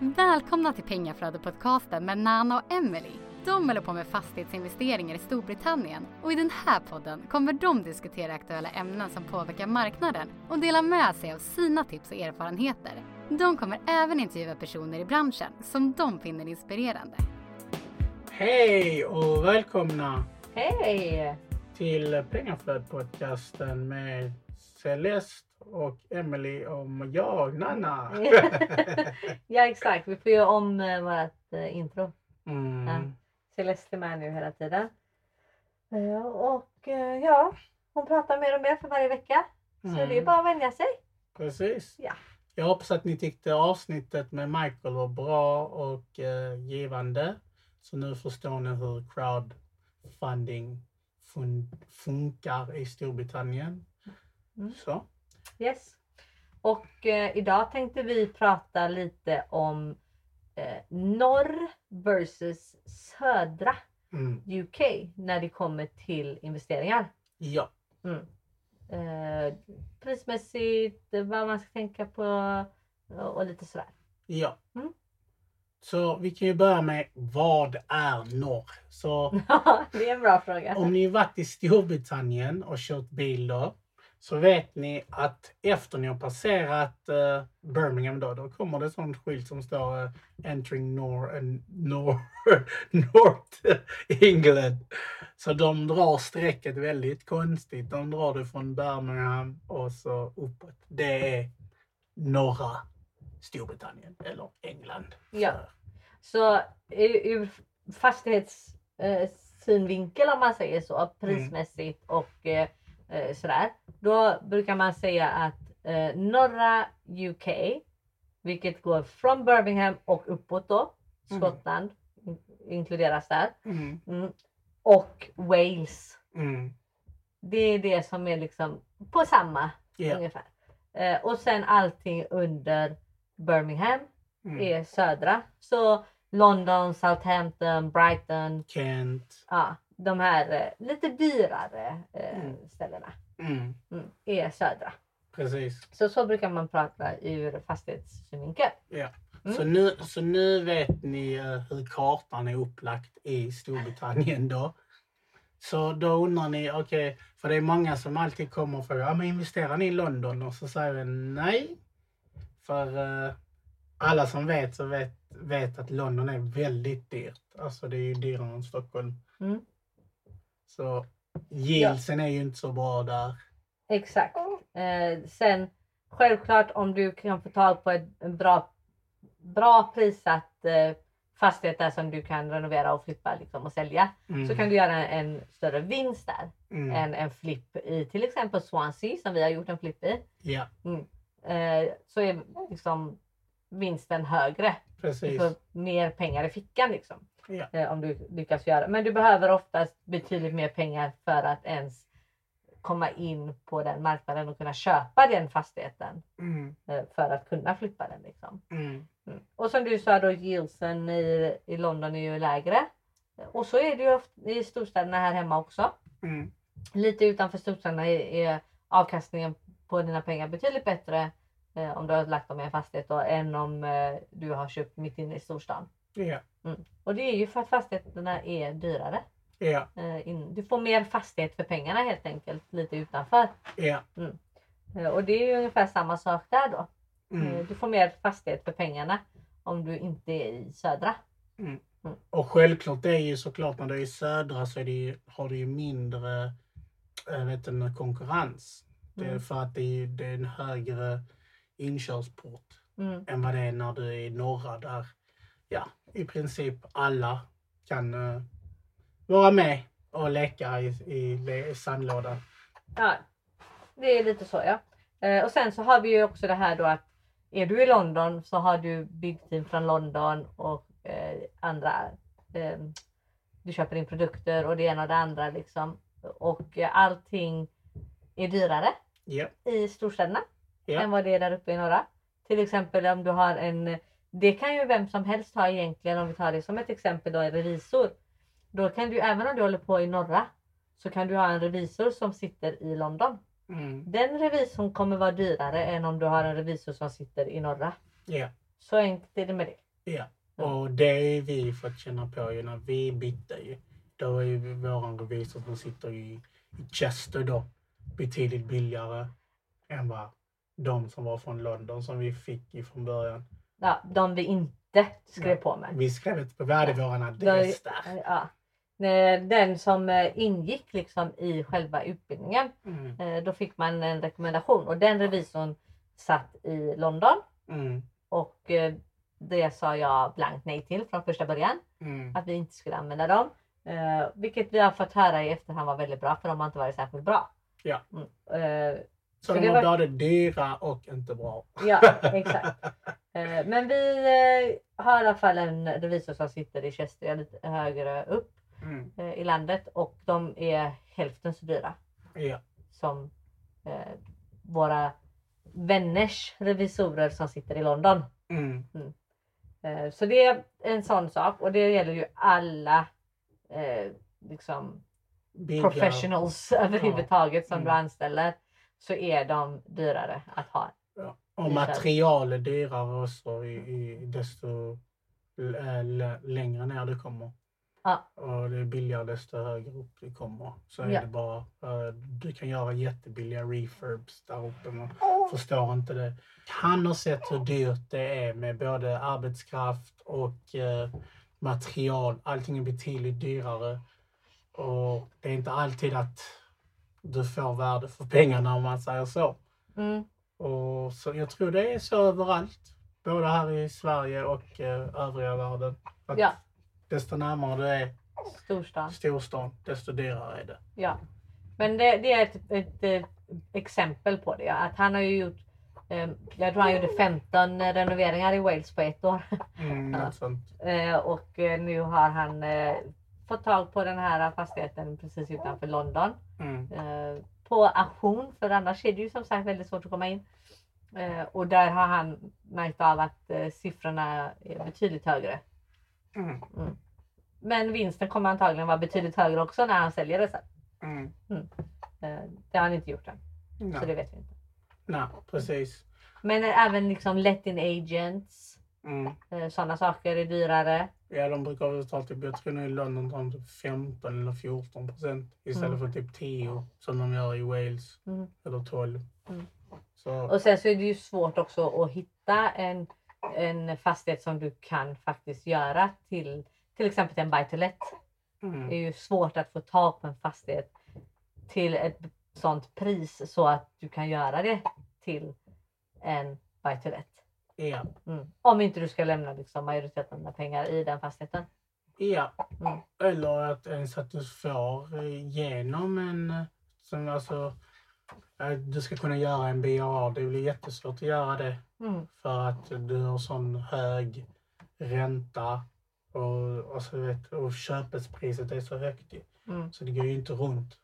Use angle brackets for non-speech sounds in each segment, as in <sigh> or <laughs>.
Välkomna till Pengaflödet-podcasten med Nana och Emily. De håller på med fastighetsinvesteringar i Storbritannien och i den här podden kommer de diskutera aktuella ämnen som påverkar marknaden och dela med sig av sina tips och erfarenheter. De kommer även intervjua personer i branschen som de finner inspirerande. Hej och välkomna Hej! till Pengaflödet-podcasten med Celeste och Emily och jag, Nanna. <laughs> ja exakt, vi får göra om eh, vårt eh, intro. Mm. Ja. Celeste är med nu hela tiden. Eh, och eh, ja, hon pratar mer och mer för varje vecka. Så Mm. det är bara att vänja sig. Precis. Ja. Jag hoppas att ni tyckte avsnittet med Michael var bra och eh, givande. Så nu förstår ni hur crowdfunding fun- funkar i Storbritannien. Mm. Så. Yes. Och eh, idag tänkte vi prata lite om eh, norr versus södra Mm. UK när det kommer till investeringar. Ja. Mm. Eh, prismässigt, vad man ska tänka på och, lite sådär. Ja. Mm. Så vi kan ju börja med vad är norr? Så <laughs> det är en bra fråga. om ni varit i Storbritannien och kört bil då så vet ni att efter ni har passerat eh, Birmingham då, då kommer det en sån skylt som står eh, Entering Nor eh, Nor <laughs> North England. Så de drar strecket väldigt konstigt. De drar det från Birmingham och så uppåt. Det är norra Storbritannien eller England. Ja. Så ur ur fastighetssynvinkel eh, om man säger så, prismässigt och eh, eh, sådär. Då brukar man säga att eh, norra UK, vilket går från Birmingham och uppåt då, Mm. Skottland in- inkluderas där. Mm. Mm. Och Wales. Mm. Det är det som är liksom på samma Ja. ungefär. Eh, och sen allting under Birmingham Mm. är södra. Så London, Southampton, Brighton, Kent. ja, de här eh, lite dyrare eh, Mm. ställena Mm. mm, är södra. Precis. Så så brukar man prata ur fastighetssynvinkel. Ja. Mm. Så, nu, så nu vet ni eh, hur kartan är upplagt i Storbritannien då. Så då undrar ni, okej, för det är många som alltid kommer och frågar, ja men investerar ni i London? Och så säger vi nej. För eh, alla som vet så vet, vet att London är väldigt dyrt. Alltså det är ju dyrare än Stockholm. Mm. Så yieldsen är ju inte så bra där. Exakt. Eh, sen självklart om du kan få tag på ett, en bra, bra prissatt eh, fastighet där som du kan renovera och flippa liksom, och sälja. Mm. Så kan du göra en, en större vinst där mm. än en flipp i till exempel Swansea som vi har gjort en flipp i. Ja, Eh, så är liksom vinsten högre. Du precis. får mer pengar i fickan liksom. Ja. Eh, om du lyckas göra. Men du behöver oftast betydligt mer pengar för att ens komma in på den marknaden och kunna köpa den fastigheten. Mm. eh, För att kunna flippa den liksom. Mm. Mm. Och som du sa då yieldsen i, i London är ju lägre. Och så är det ju ofta i storstäderna här hemma också. Mm. Lite utanför storstäderna är, är avkastningen på dina pengar betydligt bättre eh, om du har lagt dem i en fastighet då, än om eh, du har köpt mitt inne i storstan. Ja. Och det är ju för att fastigheterna är dyrare. Ja. Eh, in, du får mer fastighet för pengarna helt enkelt lite utanför. Ja. Eh, och det är ju ungefär samma sak där då. Eh, Mm. du får mer fastighet för pengarna om du inte är i södra. Och självklart det är ju såklart när du är i södra så det har du ju mindre vet inte, konkurrens. Det är Mm. för att det är, det är en högre inkörsport Mm. än vad det är när du är i norra där ja, i princip alla kan eh, vara med och leka i, i, i sandlådan. Ja, det är lite så ja. Eh, och sen så har vi ju också det här då att är du i London så har du byggteam från London och eh, andra. Du köper in produkter och det ena och det andra liksom. Och allting är dyrare Ja. i storstäderna Ja. än vad det är där uppe i norra. Till exempel om du har en, det kan ju vem som helst ha egentligen om vi tar det som ett exempel då en revisor. Då kan du även om du håller på i norra så kan du ha en revisor som sitter i London. Mm. Den revisorn kommer vara dyrare än om du har en revisor som sitter i norra. Ja. Så enkelt är det med det. Ja, Ja. och det har vi fått känna på ju när vi bytte ju. Då var ju våran revisor som sitter i, i Chester då betydligt billigare än vad de som var från London som vi fick ifrån början. Ja, de vi inte skrev på med. Vi skrev inte på, vi hade våran adress där. Ja. Den som eh, ingick liksom i själva utbildningen, Mm, eh, då fick man en rekommendation och den revisorn satt i London mm, och eh, det sa jag blankt nej till från första början. mm. Att vi inte skulle använda dem. Eh, vilket vi har fått höra i efterhand var väldigt bra för de har inte varit särskilt bra. Ja. Mm. Eh, Så de det var var- både dyra och inte bra. ja, <laughs> exakt. Eh, men vi eh, har i alla fall en revisor som sitter i Chester lite högre upp Mm, eh, i landet och de är hälften så dyra ja. som våra vänners revisorer som sitter i London. Mm, Eh, så det är en sån sak och det gäller ju alla liksom professionals <laughs> överhuvudtaget som Mm. du anställer så är de dyrare att ha. Ja. Och material är dyrare också i, i desto l- längre ner du kommer. Ja. Och det är billigare desto högre upp du kommer. Så är Ja. det bara. eh, Du kan göra jättebilliga refurbs där uppe. Man förstår inte det. Han har sett hur dyrt det är med både arbetskraft och eh, material. Allting är betydligt dyrare. Och det är inte alltid att du får värde för pengarna om man säger så. Mm. Och så jag tror det är så överallt. Både här i Sverige och eh, övriga världen. Att Ja, Desto närmare du är storstan. storstan, desto dyrare är det. Ja. Men det, det är ett, ett, eh, exempel på det. Att han har ju gjort, eh, jag tror han gjorde 15 renoveringar i Wales på ett år. Mm. <laughs> Eh, och eh, nu har han eh, fått tag på den här fastigheten precis utanför London. Mm, eh, på auktion för annars är det ju som sagt väldigt svårt att komma in. Eh, och där har han märkt av att eh, siffrorna är betydligt högre. mm, Men vinsten kommer antagligen vara betydligt högre också när han säljer det sen. mm. Eh, det har han inte gjort än, så det vet vi inte. nej, precis. Men även liksom let in agents, Mm. sådana saker är dyrare. Ja, de brukar ta typ, jag tror nu i London tar de typ 15 eller 14 procent istället Mm. för typ 10 som de gör i Wales. Mm. Eller 12. Mm. Så, Och sen så är det ju svårt också att hitta en, en fastighet som du kan faktiskt göra till till exempel en buy to let. Det är mm, ju svårt att få tag på en fastighet till ett sånt pris så att du kan göra det till en buy to let. Ja, Mm. Om inte du ska lämna liksom majoriteten av pengar i den fastigheten. ja. Mm. Eller att ens att du får eh, genom en, som alltså, eh, du ska kunna göra en BAA. Det blir jättesvårt att göra det Mm. för att du har sån hög ränta och, och, så vet, och köpespriset är så högt. Mm. Så det går ju inte runt.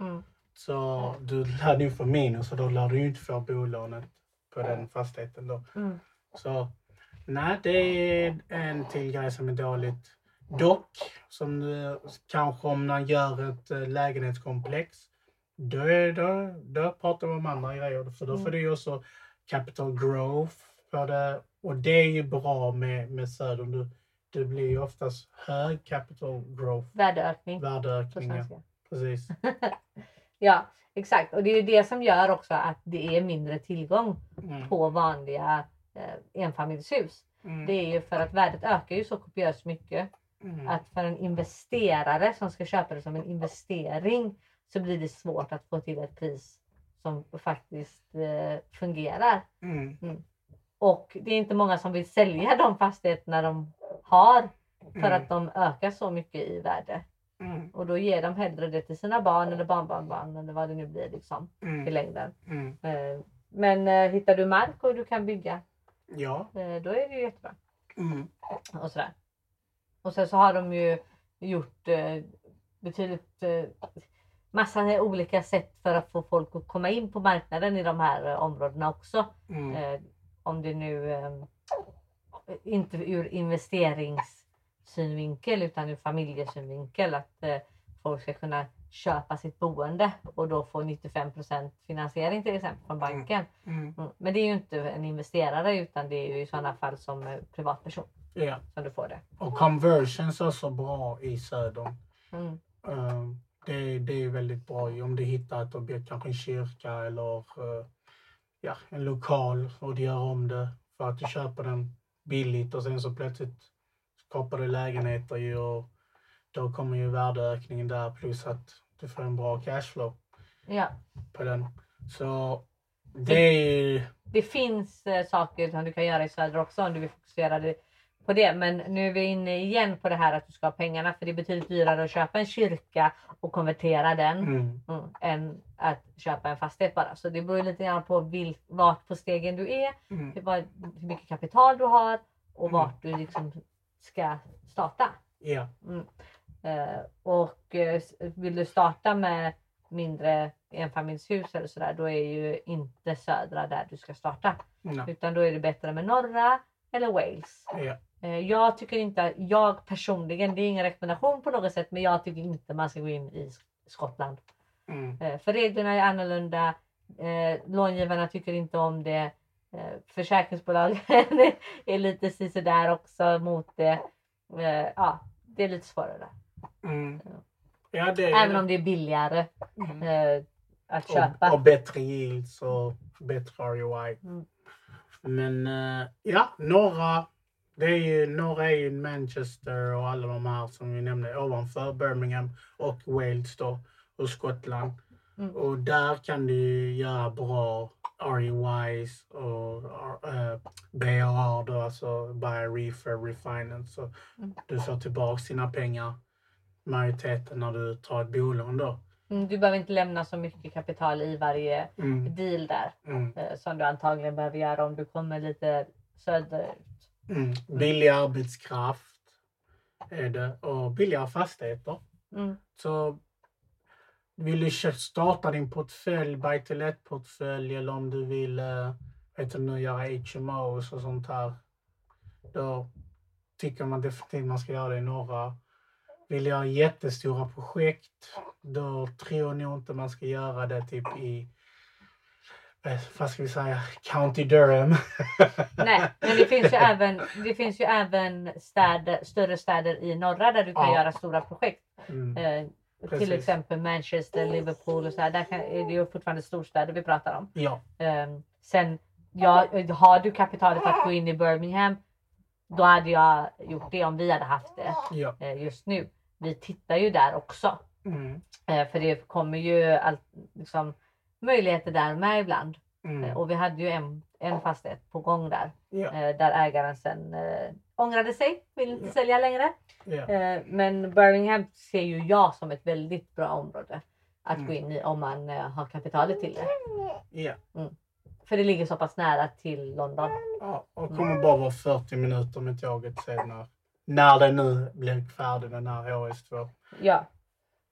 Mm. Så du lär ju få minus och då lär du inte få bolånet på den fastigheten då. Mm. Så nej, det är en till grej som är dåligt. Dock, som kanske om man gör ett eh, lägenhetskomplex, då, är, då, då pratar vi om andra grejer. För då får Mm. du ju också capital growth på det. Och det är ju bra med, med Södern. Du, det blir ju oftast hög capital growth, Värdeökning på värdeökningar. svenska. Precis. <laughs> Ja exakt och det är ju det som gör också att det är mindre tillgång Mm. på vanliga eh, enfamiljshus. Mm. Det är ju för att värdet ökar ju så kopiöst mycket Mm. att för en investerare som ska köpa det som en investering så blir det svårt att få till ett pris som faktiskt eh, fungerar. Mm. Och det är inte många som vill sälja <laughs> de fastigheterna de har för Mm. att de ökar så mycket i värde. Mm. Och då ger de hellre det till sina barn eller barnbarnbarn eller vad det nu blir liksom i Mm. längden. Mm. Eh, Men eh, hittar du mark och du kan bygga, Ja. eh, då är det ju jättebra. Mm. och sådär. Och sen så har de ju gjort eh, betydligt eh, massa olika sätt för att få folk att komma in på marknaden i de här eh, områdena också. Mm. Eh, om det nu eh, inte ur investeringssynvinkel utan ur familjesynvinkel att eh, folk ska kunna köpa sitt boende och då få 95% finansiering till exempel från banken. Mm. Mm. Men det är ju inte en investerare utan det är ju i sådana fall som eh, privatperson. Ja. som du får det. Och conversions är så bra i södern. Mm. Eh, det, det är väldigt bra om du hittar ett objekt, kanske en kyrka eller eh, ja, en lokal och du gör om det för att du köper den billigt och sen så plötsligt skapar du lägenheter ju och då kommer ju värdeökningen där plus att du får en bra cashflow Ja. på den. Så det är ju... Det finns eh, saker som du kan göra i söder också om du vill fokusera det- på det. Men nu är vi inne igen på det här att du ska ha pengarna för det är betydligt dyrare att köpa en kyrka och konvertera den Mm, mm, än att köpa en fastighet bara. Så det beror lite grann på vil, vart på stegen du är, mm, hur, hur mycket kapital du har och Mm. vart du liksom ska starta. ja. Eh, och eh, vill du starta med mindre enfamiljshus eller sådär då är ju inte södra där du ska starta. Ja. Utan då är det bättre med norra eller Wales. Ja. Eh, Jag tycker inte, jag personligen, det är ingen rekommendation på något sätt, men jag tycker inte man ska gå in i Sk- Skottland. Mm, För reglerna är annorlunda. Långivarna tycker inte om det. Försäkringsbolagen <laughs> är lite sisådär också mot det. Ja, det är lite svårare. Mm. Ja, det Även om det är billigare Mm. eh, att Och, köpa. och bättre yields och bättre ROI. Mm. Men eh, ja, norra. Det är ju, norra är ju Manchester och alla de här som vi nämnde ovanför Birmingham och Wales då och Skottland. Mm. Och där kan du göra bra ROIs och uh, BAR då, alltså Buy Refer Refinance. Så Mm. du får tillbaka dina pengar majoriteten när du tar ett bolån då. Mm, Du behöver inte lämna så mycket kapital i varje Mm, deal där. mm. eh, Som du antagligen behöver göra om du kommer lite söderut. Mm. Billig arbetskraft är det och billiga fastigheter. Mm. Så vill du starta din portfölj, buy to let portfölj eller om du vill eh, vet du, nu göra HMOs och sånt här. Då tycker man definitivt man ska göra det i norra. Vill ha jättestora projekt, då tror nog inte man ska göra det typ i, eh, vad ska vi säga, County Durham. <laughs> Nej, men det finns ju även, det finns ju även städer, större städer i norra där du kan Ja. göra stora projekt. Mm. Eh, till Precis. exempel Manchester, Liverpool och så här. Där kan, är det ju fortfarande storstäder vi pratar om. Ja. Um, sen, ja, har du kapitalet att gå in i Birmingham, då hade jag gjort det om vi hade haft det Ja. eh, just nu. Vi tittar ju där också. Mm. Eh, för det kommer ju allt, liksom, möjligheter där med ibland. Eh, Mm. och vi hade ju en, en fastighet på gång där. Ja. Eh, där ägaren sen eh, ångrade sig, vill inte Ja. sälja längre. Ja. Eh, men Birmingham ser ju jag som ett väldigt bra område att Mm. gå in i om man eh, har kapitalet till det. Ja. För det ligger så pass nära till London. Ja, och kommer bara vara 40 minuter med tåget sen när, det nu blir färdig den här HS2. Ja,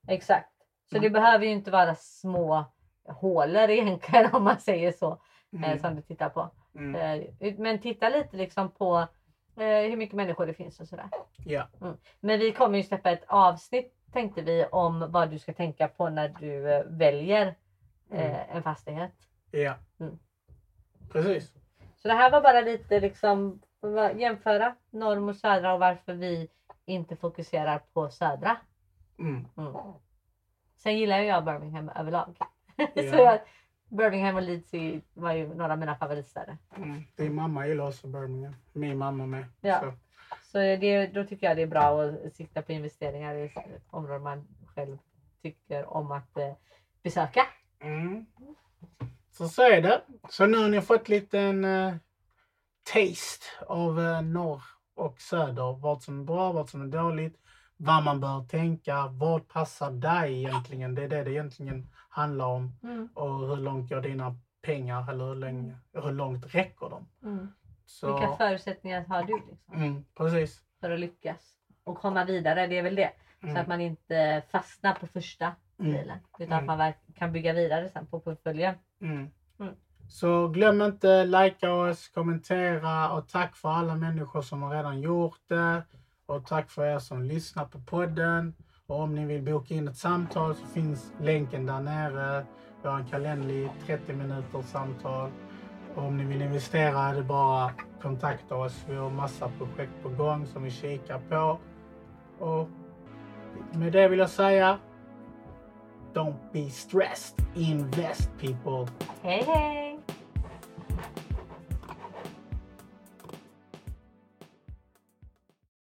exakt. Så Mm. det behöver ju inte vara små hålor egentligen om man säger så. eh, Mm. som du tittar på. Mm. Eh, men titta lite liksom på eh, hur mycket människor det finns och sådär. Ja. Men vi kommer ju släppa ett avsnitt tänkte vi om vad du ska tänka på när du väljer eh, Mm. en fastighet. Ja. Mm. Precis. Så det här var bara lite liksom jämföra norr och södra och varför vi inte fokuserar på södra. Mm. Mm. Sen gillar jag Birmingham överlag. <laughs> Ja. Så jag, Birmingham och Leeds var ju några av mina favoritstäder. Mm. Din mamma gillar också Birmingham. Min mamma med. Ja. Så. Så det, då tycker jag det är bra att sikta på investeringar i områden man själv tycker om att eh, besöka. Mm. Så så är det. Så nu har ni fått lite en eh, taste av eh, norr och söder. Vad som är bra, vad som är dåligt. Vad man bör tänka. Vad passar dig egentligen? Det är det det egentligen handlar om. Mm. Och hur långt går dina pengar? Eller hur, länge, hur långt räcker de? Mm. Så, Vilka förutsättningar har du liksom, mm, precis. för att lyckas? Och komma vidare, det är väl det. Så Mm, att man inte fastnar på första mm, bilen. Utan Mm. att man verk- kan bygga vidare sen på portföljen. mm. Så glöm inte likea oss, kommentera och tack för alla människor som har redan gjort det. Och tack för er som lyssnar på podden. Och om ni vill boka in ett samtal så finns länken där nere. Vi har en kalender i 30 minuters samtal. Och om ni vill investera är det bara att kontakta oss. Vi har massa projekt på gång som vi kikar på. Och med det vill jag säga Don't be stressed. Invest people. Hej hej!